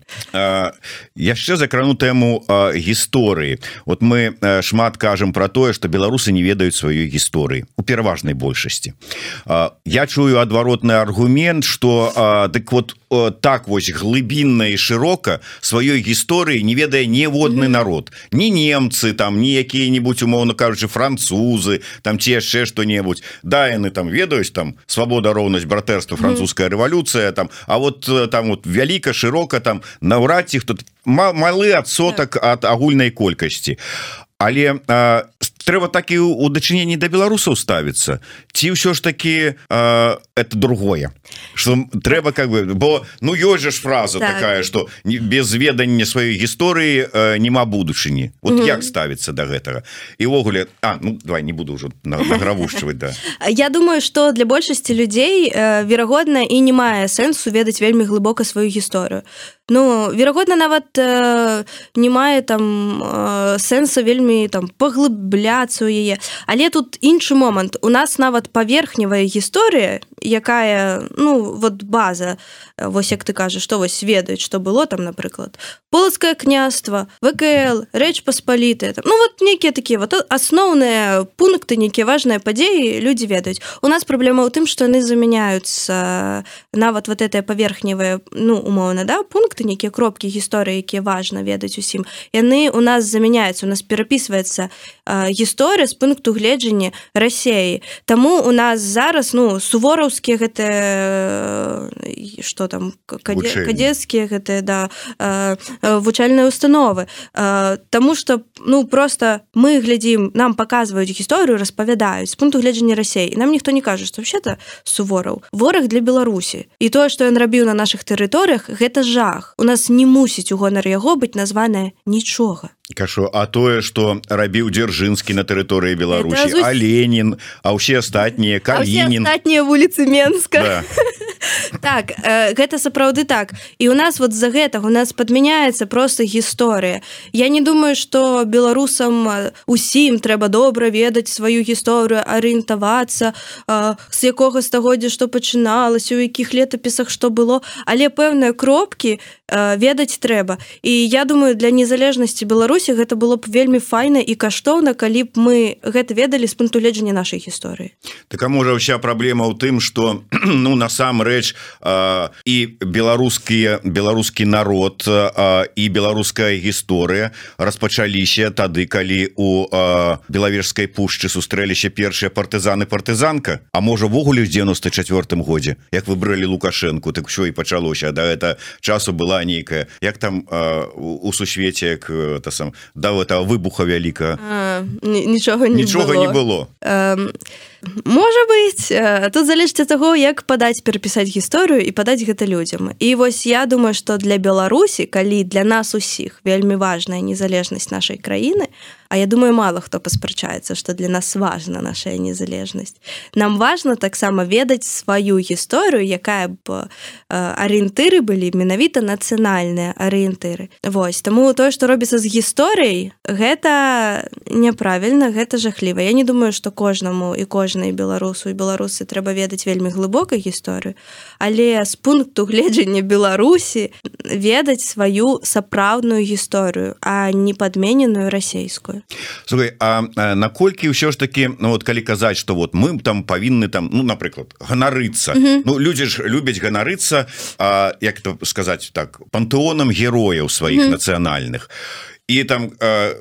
Яшчэ закрану тэму гісторыі. Вот мы шмат кажам про тое что беларусы не ведаюць сваёй гісторыі у пераважнай большасці. Я чую адваротны аргумент что дык вот так вось глыбінна і шырока сваёй гісторыі не ведае неводны народ не немцы там не якія-нибудь умоўно кажучы французы там ці яшчэ что-небудзь да яны там ведаюць там свабода роўнасць братэрства французская рэвалюцыя там. А вот там вот вяліка шырока там наўрад ці хто малы адсотак ад агульнай колькасці але а, трэба так і у дачыненні да беларусаў ставіцца ці ўсё ж таки а, это другое. Что трэба как бы бо ну ёсць ж фраза так. такая что без ведання сваёй гісторыі няма будучыні. Вот угу. як ставіцца до да гэтага? Івогуле А ну давай не буду ўжо награвушчваць да. Я думаю что для большасці людзей верагодна і не мае сэнсу ведаць вельмі глыбока сваю гісторыю. Ну верагодна нават э, не мае там э, сэнса вельмі там паглыбляцца ў яе. Але тут іншы момант. У нас нават паверхневая гісторыя якая ну вот база вось як ты кажаш што вось ведаюць што было там напрыклад полацкае княства вКл рэч паспалітыя ну вот нейкія такія вот асноўныя пункты нейкія важныя падзеі людзі ведаюць. У нас праблема ў тым што яны замяняюцца нават вот этой паверхневыя ну умоўна да пункты нейкія кропкі гісторыі якія важна ведаць усім яны у нас замяняюцца у нас перапісваецца гісторыя з пункту гледжання рассеі Таму у нас зараз ну сувораўскія гэта что там кадецкія гэтыя да вучальныя установы. Таму что ну просто мы глядзім нам показваюць гісторыю распавядаюць пункту гледжання рассей нам ніхто не кажа што вообще-то сувораў. Вораг для беларусі. І тое што ён рабіў на наших тэрыторыях гэта жах. У нас не мусіць у гонар яго быць названая нічога кашу а тое что рабіў дзяржынскі на тэрыторыі Беларусі а Ленін а ўсе астатнія калінін астатнія вуліцы Менска. Да. так э, гэта сапраўды так. І у нас вот з-за гэтага у нас падмяняецца просто гісторыя. Я не думаю что беларусам усім трэба добра ведаць сваю гісторыю арыентавацца з якога стагоддзя што пачыналася у якіх летапісах што было. Але пэўныя кропкі ведаць трэба. І я думаю для незалежнасці Беларусі гэта было б вельмі файна і каштоўна калі б мы гэта ведалі з пункту гледжання нашай гісторыі. Так а можа ўся праблема ў тым что ну насамрэч і беларускія беларускі народ і беларуская гісторыя распачаліся тады калі у белавежскай пушчы сустрэліся першыя партызаны партызанка. А можа ввогуле ў 94 годзе як выбралі лукашенко так що і пачалося. Да это часу была нейкая. Як там у сусвеце як та сам да этого выбуха вяліка нічога нічога не было а, можа быть тут залежыць ад таго як падаць перапісаць гісторыю і падаць гэта людзям і вось я думаю что для беларусі калі для нас усіх вельмі важная незалежнасць нашай краіны А я думаю мало хто паспрачаецца что для нас важна наша незалежнасць. Нам важно таксама ведаць сваю гісторыю якая б арыентыры былі менавіта нацыянальныя арыентыры. Вось таму тое што робіцца з гісторыяй гэта няправільна гэта жахліва. Я не думаю что кожнаму і кожнай беларусу і беларусы трэба ведаць вельмі глыбокай гісторыю але з пункту гледжання беларусі ведаць сваю сапраўдную гісторыю а не падмененую расейскую Слухай, а, а наколькі ўсё ж таки ну, вот калі казаць что вот мы там павінны там ну напрыклад ганарыцца mm -hmm. Ну людзі ж любяць ганарыцца як то сказаць так пантэонам герояў сваіх mm -hmm. нацыянальных і там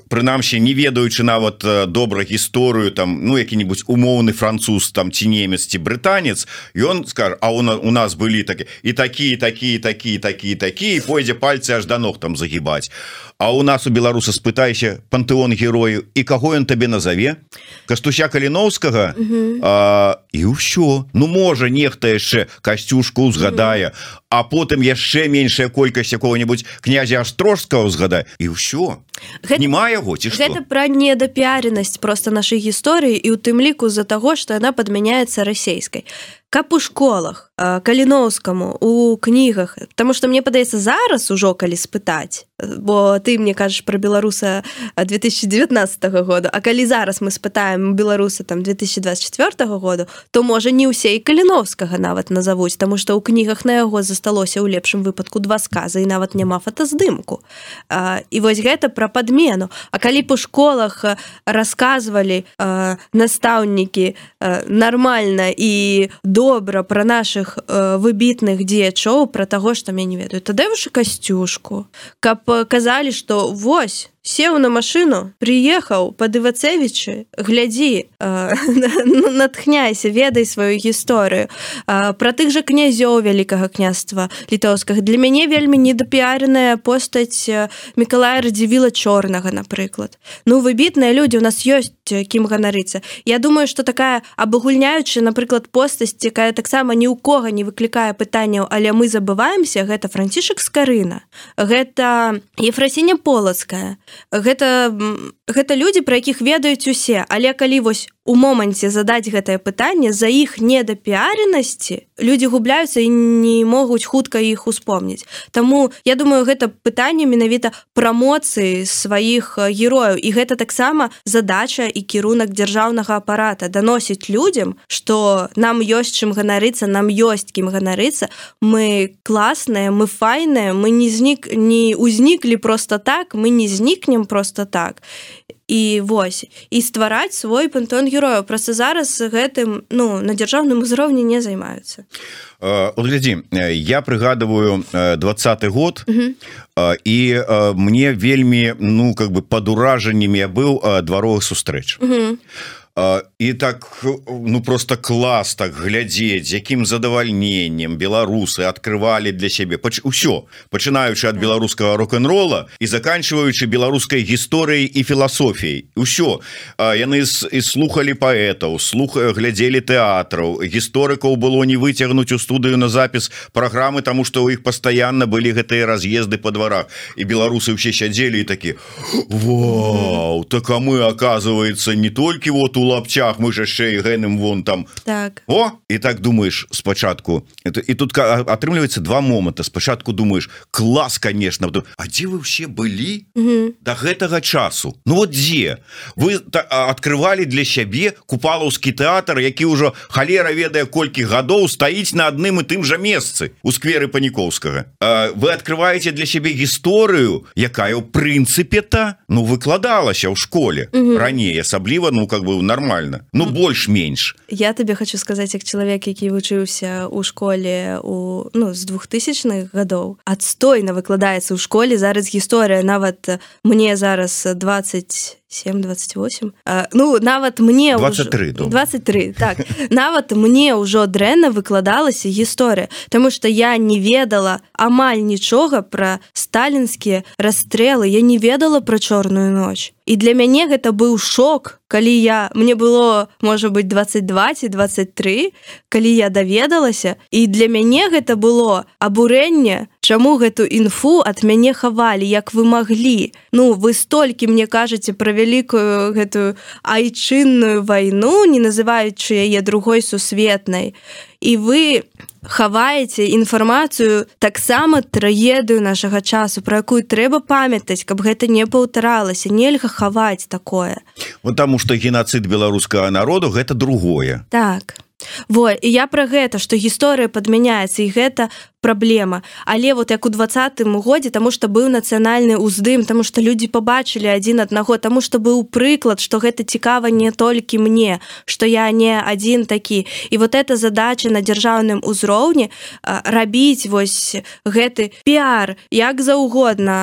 прынамсі не ведаючы нават добра гісторыю там ну які-нибудь умоўны француз там ці немец ці брытанец ён скажа А у, на, у нас былі такі і такія такія такія такія такія пойдзе пальцы аж да ног там загибаць А у нас у беларуса спытайся пантэон герою і каго ён табе назаве? Кастуся каліновскага? І ўсё. Ну можа нехта яшчэ касцюшку узгадае а потым яшчэ меншая колькасць якого-нибудь князя астрожского узгадае і ўсё не мае яго ці гэта пра недапяренасць просто нашай гісторыі і у тым ліку з-за таго што яна падмяняецца расейскай. Каб у школах каліноўскаму у кнігах Таму что мне падаецца зараз ужо калі спытаць. Бо ты мне кажаш про беларуса 2019 года. А калі зараз мы спытаем беларуса там 2024 году то можа не ўсе і каліновскага нават назавуць. Тому что ў кнігах на яго засталося ў лепшым выпадку два сказа і нават няма фотаздымку. І вось гэта про подмену А калі по школах рассказывалі настаўнікі нормально і до добра пра наших э, выбітных дзеячоў пра таго што мяне не ведаю. Тады вашу касцюшку. Каб казалі што вось сеў на машину приехаў под ивацевичы глядзі э, натхняйся ведай сваю гісторыю. Э, про тых же князёў вялікага княства літоўскага. Для мяне вельмі недапіареная постаць мікалая радзівіла чорнага напрыклад. Ну выбітныя люди у нас ёсць кім ганарыцца. Я думаю что такая абагульняючы напрыклад постасць якая таксама ні ў кого не выклікае пытанняў але мы забываемся гэта францішак скарына. Гэта ефрасіня полацкая гэта гэта людзі про якіх ведаюць усе. Але калі вось у моманце задаць гэтае пытанне за іх недапіаренасці людзі губляюцца і не могуць хутка іх успомніць. Таму я думаю гэта пытанне менавіта прамоцыі сваіх герояў. І гэта таксама задача і кірунак дзяржаўнага апарата. Даносіць людзям что нам ёсць чым ганарыцца нам ёсць кім ганарыцца. Мы класныя мы файныя мы не знік не ўзніклі просто так мы не знікнем просто так і вось і ствараць свой пантон герояў. Просто зараз гэтым ну на дзяржаўным узроўні не займаюцца. Глядзі я прыгадываю двадцатый год і мне вельмі ну как бы под уражаннямі я быў дваровых сустрэч і так ну просто клас так глядзець якім задавальненнем беларусы открывалі для сябе. Ўсё пачынаючы ад беларускага рок-н-рола і заканчиваючы беларускай гісторыяй і філасофіяй. Ўсё яны і слухали паэтаў слуха глядзелі тэатраў. Гісторыкаў было не выцягнуць у студыю на запіс праграмы тому что у іх пастаянна былі гэтыя раз'езды по дварах. І беларусы ўсе сядзелі і такі Вау так а мы оказывается не толькі вот у полуабчах мы ж яшчэ і гэным вон там. Так. О і так думаешь спачатку это і тут атрымліваецца два моманта спачатку думаешь клас конечно потом, А дзе вы все былі Мгм. до гэтага часу? Ну вот дзе вы та- открывалі для сябе купалаўскі тэатр які ўжо халера ведае колькі гадоў стаіць на адным і тым жа месцы у скверы паніковскага А, вы открываете для сябе гісторыю якая ў прынцыпе-то ну выкладалася ў школе раней асабліва ну как бы нормально. Ну больш-менш я табе хочу сказаць як чалавек які вучыўся ў школе у ну з двухтысячных гадоў адстойна выкладаецца ў школе. Зараз гісторыя нават э, мне зараз 20 728 ну нават мне ўжо- 23, думаю. 23 так. Нават мне ўжо дрэнна выкладалася гісторыя Таму что я не ведала амаль нічога пра сталінскія расстрэлы я не ведала пра чорную ноч і для мяне гэта быў шок калі я мне было можа быть 22 ці 23 калі я даведалася і для мяне гэта было абурэнне чаму гэту інфу ад мяне хавалі? Як вы маглі? Ну вы столькі мне кажаце пра вялікую гэтую айчынную вайну не называючы яе другой сусветнай. І вы хаваеце інфармацыю таксама трагедыю нашага часу про якую трэба памятаць каб гэта не паўтаралася. Нельга хаваць такое. Вот таму что геноцид беларускага народу гэта другое. Так. Во і я пра гэта што гісторыя падмяняецца і гэта праблема але вот як у двадцатым годзе таму што быў нацыянальны ўздым таму што людзі пабачылі адзін аднаго таму што быў прыклад што гэта цікава не толькі мне што я не адзін такі. І вот эта задача на дзяржаўным узроўні рабіць вось гэты піар як заўгодна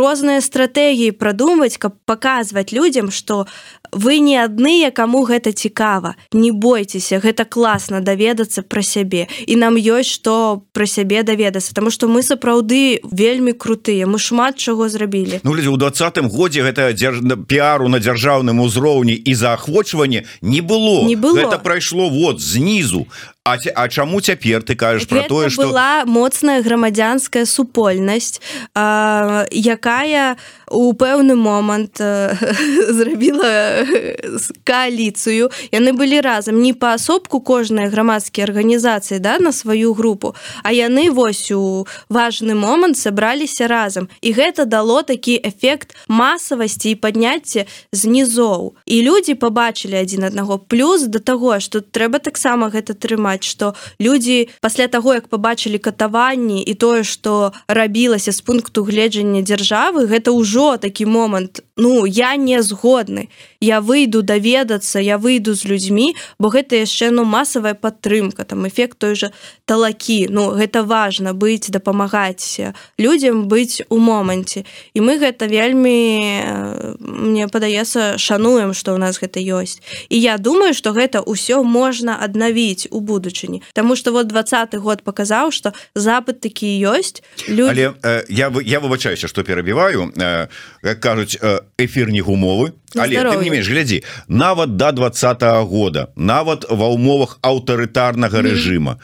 розныя стратэгіі прадумваць каб паказваць людзям што вы не адныя каму гэта цікава. Не бойцеся гэта класна даведацца пра сябе. І нам ёсць што пра сябе даведацца Таму што мы сапраўды вельмі крутыя мы шмат чаго зрабілі. Ну людзі у двадцатым годзе гэта дзярж... піару на дзяржаўным узроўні і заахвочванне не было. Не было. гэта прайшло вот знізу А, ці- а чаму цяпер ты кажаш про тое что была моцная грамадзянская супольнасць а, якая у пэўны момант э, зрабіла э, кааліцыю. Яны былі разам не паасобку кожныя грамадскія арганізацыі да на сваю групу а яны вось у важны момант сабраліся разам. І гэта дало такі эфект масавасці і падняцце знізоў. І людзі побачылі адзін аднаго. Плюс да таго что трэба таксама гэта трымаць что людзі пасля таго як побачылі катаванні і тое что рабілася з пункту гледжання дзяржавы гэта ўжо такі момант ну я не згодны я выйду даведацца я выйду з людзьмі бо гэта яшчэ ну масавая падтрымка там эфект той же талакі. Ну гэта важна быць дапамагаць людзям быць у моманце. І мы гэта вельмі э, мне падаецца шануем что у нас гэта ёсць. І я думаю что гэта ўсё можна аднавіць у будучыні. Таму что вот двадцатый год показаў что запад такі ёсць люди але э, я я выбачаюся что перабіваю. Э, кажуць э, эфир не гумовы але ты здароўе. не менш глядзі нават до двадцатого года нават ва ўмовах аўтарытарнага рэжыма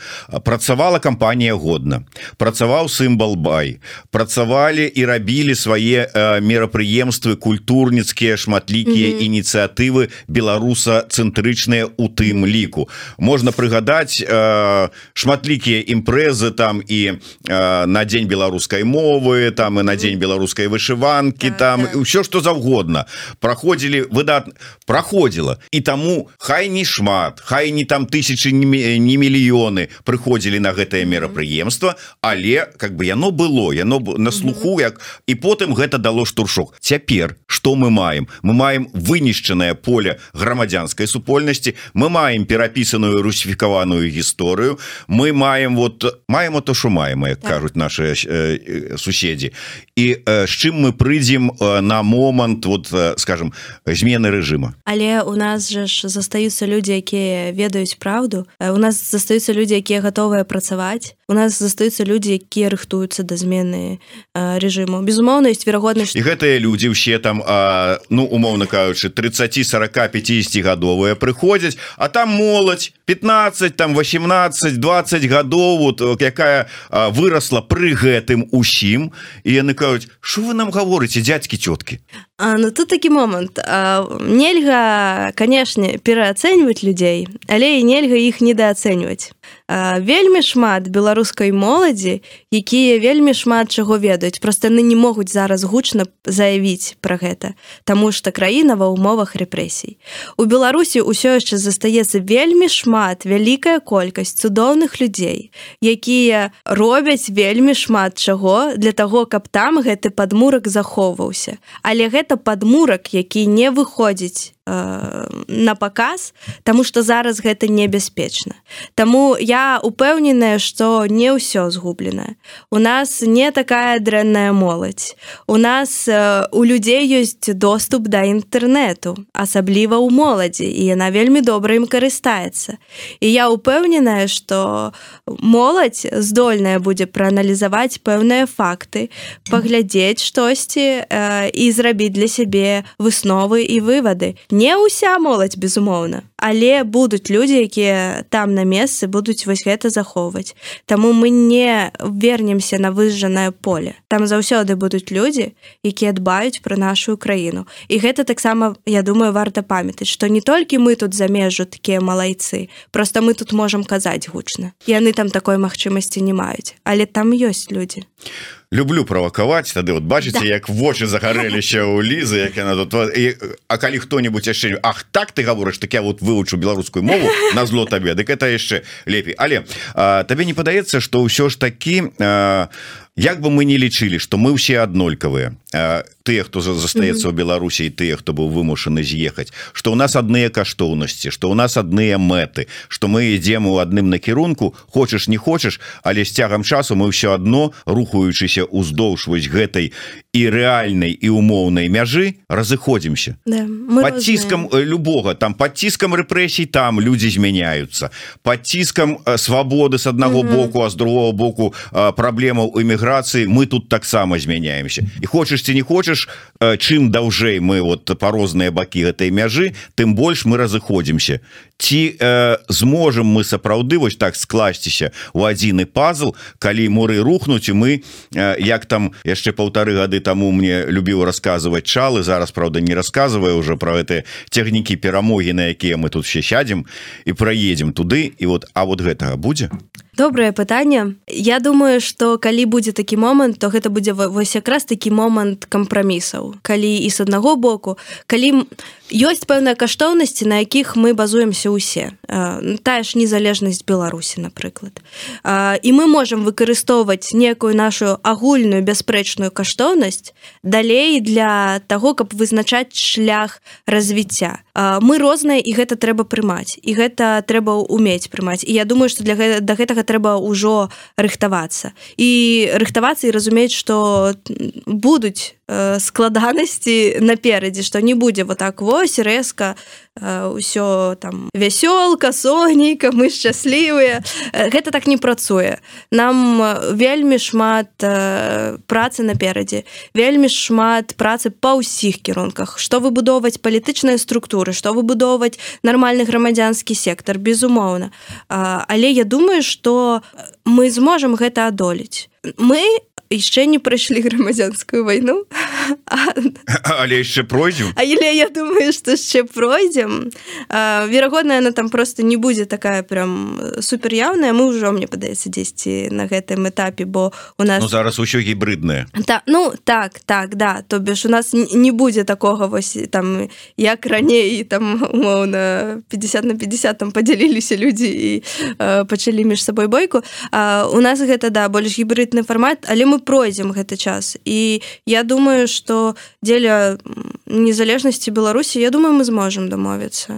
працавала кампанія годна працаваў сімбал бай працавалі і рабілі свае э, мерапрыемствы культурніцкія шматлікія ініцыятывы беларуса цэнтрычныя у тым ліку. Можна прыгадаць э, шматлікія імпрэзы там і э, на дзень беларускай мовы там і на дзень беларускай вышыванкі Так, там так. і ўсё што заўгодна. Праходзілі выдат праходзіла і таму хай не шмат хай не там тысячи не мі- не мільёны прыходзілі на гэтае мерапрыемства але как бы яно было яно на слуху як і потым гэта дало штуршок. Цяпер что мы маем? Мы маем вынішчанае поле грамадзянскай супольнасці мы маем перапісаную русіфікаваную гісторыю мы маем вот маем то що маем як Так. кажуць наши э, э, суседзі і э, з чым мы прыйдзем э, на момант вот э, скажем змены рэжыма? Але у нас жа ж застаюцца людзі якія ведаюць праўду Э, у нас застаюцца людзі якія гатовыя працаваць. У нас застаюцца людзі якія рыхтуюцца да змены э, рэжыму. Безумоўна есть верагоднасць і гэтыя людзі ўсе там а, ну умоўна кажучы 30 40 50 гадовыя прыходзяць а там моладзь 15 там 18 20 гадоў вот, э, якая а, выросла пры гэтым усім. І яны кажуць что вы нам гаворыце дядзькі цёткі ну тут такі момант нельга канешне пераацэньваць людзей але і нельга іх недаацэньваць вельмі шмат беларускай моладзі якія вельмі шмат чаго ведаюць. Просто яны не могуць зараз гучна заявіць пра гэта Таму что краіна ва ўмовах рэпрэсій. У беларусі ўсё яшчэ застаецца вельмі шмат вялікая колькасць цудоўных людзей якія робяць вельмі шмат чаго для того каб там гэты падмурак захоўваўся. Але гэта падмурак які не выходзіць на паказ Таму што зараз гэта небяспечна. Таму я упэўненая што не ўсё згубленае. У нас не такая дрэнная моладзь. У нас э, у людзей ёсць доступ да інтэрнэту асабліва ў моладзі і яна вельмі добра ім карыстаецца. І я упэўненая што моладзь здольная будзе прааналізаваць пэўныя факты паглядзець штосьці э, і зрабіць для сябе высновы і вывады не ўся моладзь безумоўна але будуць людзі якія там на месцы будуць вось гэта захоўваць. Таму мы не вернемся на выжжанае поле. Там заўсёды будуць людзі якія дбаюць пра нашу краіну. І гэта таксама я думаю варта памятаць што не толькі мы тут замежу такія малайцы просто мы тут можам казаць гучна. Яны там такой магчымасці не маюць але там ёсць людзі а люблю правакаваць тады вот бачыце да. як вочы загарэліся у лізы як яна тут і, А калі хто-нибудь яшчэ Ах так ты гаворыш так я вот вывучу беларускую мову на зло табе дык это яшчэ лепей але а, табе не падаецца что ўсё ж такі а, Як бы мы не лічылі что мы все аднолькавыя тыя хто застаецца ў Беларусі тыя хто быў вымушаны з'ехаць. Что у нас адныя каштоўнасці что у нас адныя мэты что мы ідзем у адным накірунку хочаш не хочаш але з цягам часу мы ўсё адно рухаючыся уздоўж вось гэтай і рэальнай і умоўнай мяжы разыходзімся. Да, под ціскам э, любога там под ціскам рэпрэсій там людзі змяняюцца. Под ціскам э, свабоды с аднаго боку а з другого боку праблемаў эміграцыі мы тут таксама змяняемся. І хочаш ці не хочаш э, чым даўжэй мы вот по розныя бакі гэтай мяжы тым больш мы разыходзімся ці э, зможам мы сапраўды вось так скласціся у адзіны пазл калі моры рухнуць і мы э, як там яшчэ паўтары гады таму мне любіў расказваць чалы зараз правда не рассказывае уже про гэты цягнікі перамогі на якія мы тут все сядзем і праедем туды. І вот а вот гэтага будзе? Добрае пытанне. Я думаю что калі будзе такі момант то гэта будзе вось якраз такі момант кампрамісаў. Калі і з аднаго боку калі ёсць пэўныя каштоўнасці на якіх мы базуемся ўсе тая ж незалежнасць беларусі напрыклад і мы можемм выкарыстоўваць некую нашу агульную бясспрэчную каштоўнасць далей для того каб вызначаць шлях развіцця мы розныя і гэта трэба прымаць і гэта трэба уметь прымаць. І я думаю что для гэта да гэтага трэба ўжо рыхтавацца. І рыхтавацца і разумець што будуць складанасці наперадзе што не будзе вот так вось рэзка ўсё там вясёлка сонейка мы шчаслівыя. Гэта так не працуе. Нам вельмі шмат працы наперадзе вельмі шмат працы па ўсіх кірунках. Што выбудоўваць палітычныя структуры што выбудоўваць нармальны грамадзянскі сектар безумоўна. Але я думаю что мы зможам гэта адолець. Мы яшчэ не прайшлі грамадзянскую вайну але яшчэ пройдзем але я думаю что яшчэ пройдзем верагодна она там просто не будзе такая прям супер яўная мы ўжо мне падаецца дзесьці на гэтым этапе бо у нас ну, зараз усё гібриднае. Та, ну так так да. То бишь у нас не будзе такога вось там як раней там умоўна 50 на 50 там подзяліліся людзі і пачалі між сабой бойку. А, у нас гэта да больш гібридны фармат але мы пройдзем гэты час. І я думаю что дзеля незалежнасці беларусі я думаю мы зможам дамовіцца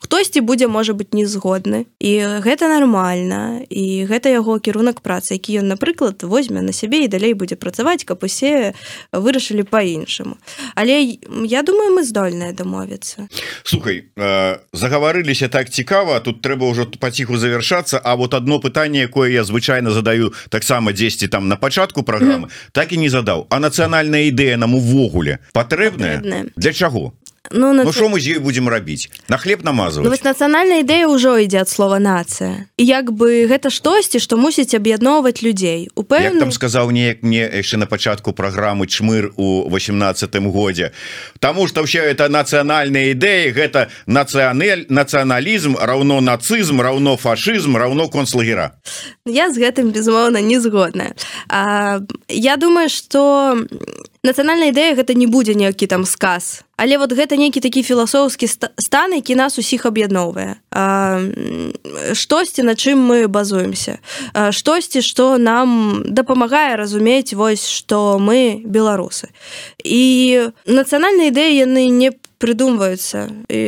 хтосьці будзе можа быть незгодны і гэта нормально і гэта яго кірунак працы які ён напрыклад возьме на сябе і далей будзе працаваць каб усе вырашылі по-іншаму але я думаю мы здольныя дамовіцца. Слухай э, загаварыліся так цікава тут трэба ўжо паціху завершацца А вот одно пытанне якое я звычайно задаю таксама 10 там на пачатку праграмы mm. так і не задаў. А нацыянальная ідэя нам увогуле патрэбная. Для чаго ну, Ну що мы з ёй будзем рабіць на хлеб Ну, намазывать? Вось нацыянальная ідэя ўжо ідзе ад слова нацыя і як бы гэта штосьці што мусіць аб'ядноўваць людзей. Як там упэўны сказаў неяк мне яшчэ на пачатку праграмы чмыр у 18 годзе. Таму што ўсё это нацыянальныя ідэі гэта нацыянель нацыяналізм раўно нацызм раўно фашызм раўно концлагера. Я з гэтым безумоўна не згодная. А, я думаю что нацыянальная ідэя гэта не будзе неякі там сказ але вот гэта нейкі такі філасофскі ста- стан які нас усіх аб'ядноўвае штосьці на чым мы базуемся? Штосьці што нам дапамагае разумець вось што мы беларусы і нацыянальныя ідэі яны не прыдумваюцца і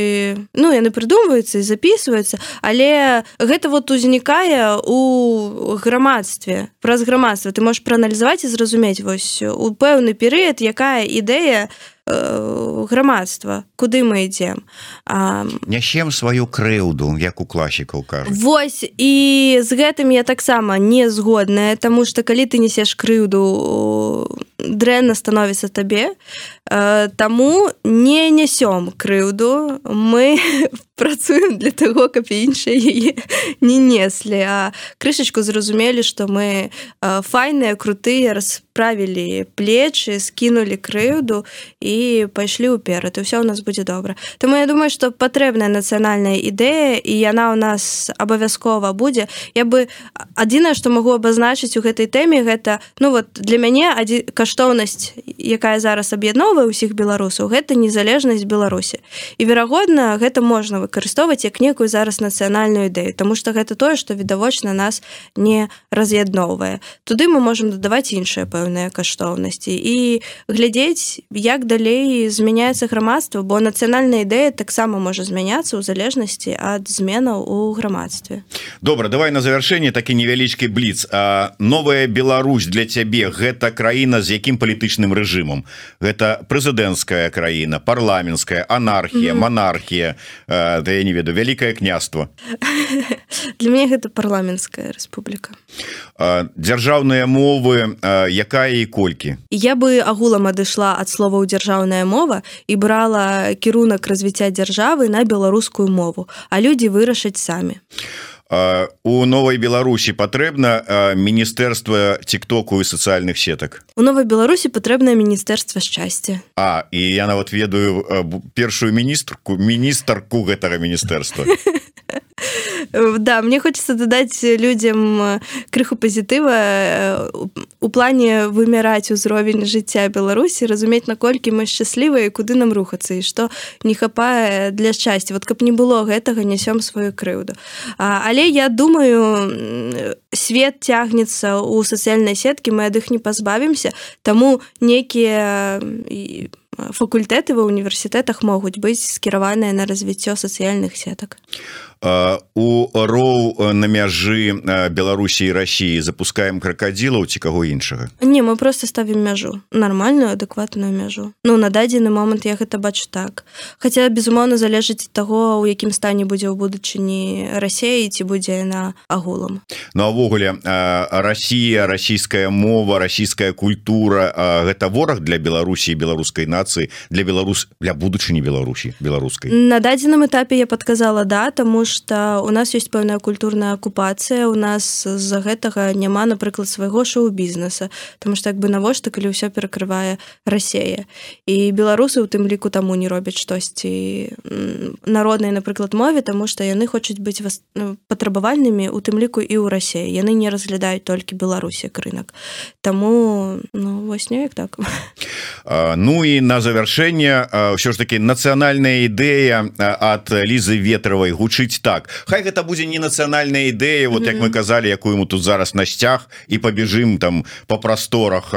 ну яны прыдумваюцца і записываюцца але гэта вот узнікае у грамадстве праз грамадства. Ты можешь прааналізаваць і зразумець вось у пэўны перыяд якая ідэя э, грамадства куды мы ідзем. А, нясем сваю крэўду як у класікаў кажуць. Вось і з гэтым я таксама не згодная Таму што калі ты несеш крыўду дрэнна становіцца табе э, таму не нясём крыўду. Мы працуем для таго каб іншыя яе не неслі а крышачку зразумелі што мы э, файныя крутыя расправілі плечы скінулі крыўду і пайшлі ўперад і ўсё у нас будзе добра. Таму я думаю што патрэбная нацыянальная ідэя і яна ў нас абавязкова будзе. Я бы адзінае што магу абазначыць у гэтай тэме гэта ну вот для мяне адзі каштоўнасць якая зараз аб'ядноўвае ўсіх беларусаў гэта незалежнасць беларусі. І верагодна гэта можна выкарыстоўваць як некую зараз нацыянальную ідэю Таму што гэта тое што відавочна нас не раз'ядноўвае. Туды мы можемм дадаваць іншыя пэўныя каштоўнасці і глядзець як далей змяняецца грамадства бо нацыянальная ідэя таксама можа змяняцца ў залежнасці ад зменаў у грамадстве. Добра давай на завяршэнне такі невялічкі бліц. А новая Беларусь для цябе гэта краіна з якім палітычным рэжымам? Гэта прэзідэнцкая краіна парламенская анархія монархія да я не ведаю вялікае княства. Для мяне гэта парламенская рэспубліка. Дзяржаўныя мовы якая і колькі я бы агулам адышла ад словаў дзяржаўная мова і брала кірунак развіцця дзяржавы на беларускую мову а людзі вырашаць самі. У новай Беларусі патрэбна міністэрства тиктоку і сацыяльных сетак? У новай Беларусі патрэбнае міністэрства шчасця. А і я нават ведаю першую міністрку міністрку гэтага міністэрства да мне хочется дадаць людям крыху пазітыва у плане вымяраць узровень жыцця Беларусі разумець наколькі мы шчаслівыя куды нам рухацца і што не хапае для шчасця вот каб не было гэтага нясём сваю крыўду. Але я думаю свет цягнецца у сацыяльнай сеткі мы ад іх не пазбавімся таму некія факультэты ва універсітэтах могуць быць скіраваныя на развіццё сацыяльных сетак у роў на мяжы Беларусі і Росіі запускаем кракадзілаў ці каго іншага? Не мы просто ставім мяжу. Нармальную адэкватную мяжу. Ну на дадзены момант я гэта бачу так. Хаця безумоўна залежыць ад таго у якім стане будзе ў будучыні рассеі ці будзе на агулам. Ну увогуле Росія расійская мова расійская культура гэта вораг для Беларусі беларускай нацыі для Беларус для будучыні Беларусі беларускай? На дадзеным этапе я подказала да тому что у нас есть пэўная культурная акупацыя у нас з-за гэтага няма напрыклад свайго шоу-бізнеса. Потому что як бы навошта калі ўсё перакрывае рассея і беларусы у тым ліку таму не робяць штосьці народнай напрыклад мове тому что яны хочуць быць вас патрабавальнымі у тым ліку і ў рассеі яны не разглядаюць толькі беларусі рынок таму ну вось неяк так. Ну і на завяршэнне ўсё ж таки нацыянальная ідэя ад лізы ветравай гучыць так. Хай гэта будзе не нацыянальная ідэя вот як мы казалі якую ему тут зараз на сцяг і пабежым там по прасторах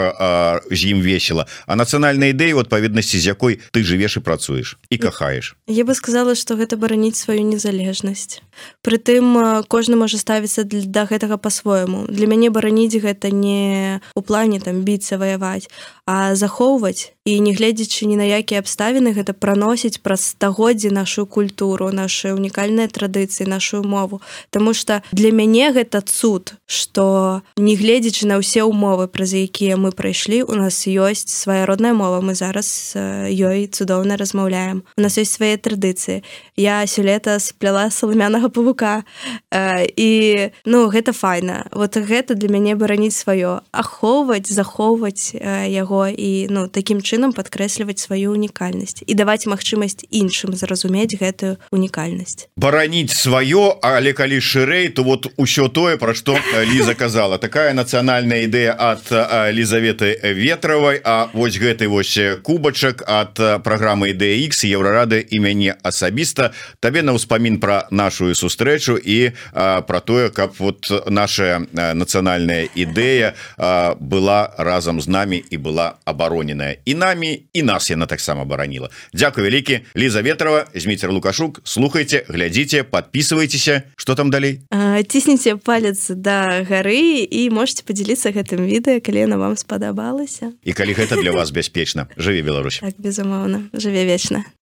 з ім весела а нацыянальная ідэя вот паведнасці з якой ты жывеш і працуеш і кахаеш Я бы сказала что гэта бараніць сваю незалежнасць Прытым кожны можа ставіцца да гэтага по-свойму для мяне бараніць гэта не у плане там біцца ваяваць а захоўваць і не гледзячы ні на якія абставіны гэта праносіць праз стагоддзі нашу культуру наши унікальныя традыцыі нашу мову. Таму что для мяне гэта цуд что не гледзячы на ўсе умовы праз якія мы прайшлі у нас ёсць свая родная мова. Мы зараз ёй цудоўна размаўляем. У нас ёсць свае традыцыі. Я сёлета спляла саламянага павука. І ну гэта файна. Вот гэта для мяне бараніць сваё. Ахоўваць захоўваць яго. І ну таким чынам падкрэсліваць сваю унікальнасць і даваць магчымасць іншым зразумець гэтую унікальнасць бараніць сваё але калі шырэй то вот усё тое пра што ліза казала. Такая нацыянальная ідэя ад лізаветы ветравай А вось гэты вось кубачак ад праграмы ідэX еўрарады і мяне асабіста. Табе на ўспамін пра нашу сустрэчу і про тое каб вот наша нацыянальная ідэя была разам з намі і была абароненая. І намі і нас яна таксама бараніла Дякую вялікі. Ліза ветрова зміцер лукашук. Слухайте глядзіце подписывайтеся что там далей? Цісніце палец до да гары і можете подзяліцца гэтым відэа калі яна вам спадабалася. І калі гэта для вас бяспечна. Жыве Беларусь. Так, безумоўна жыве вечна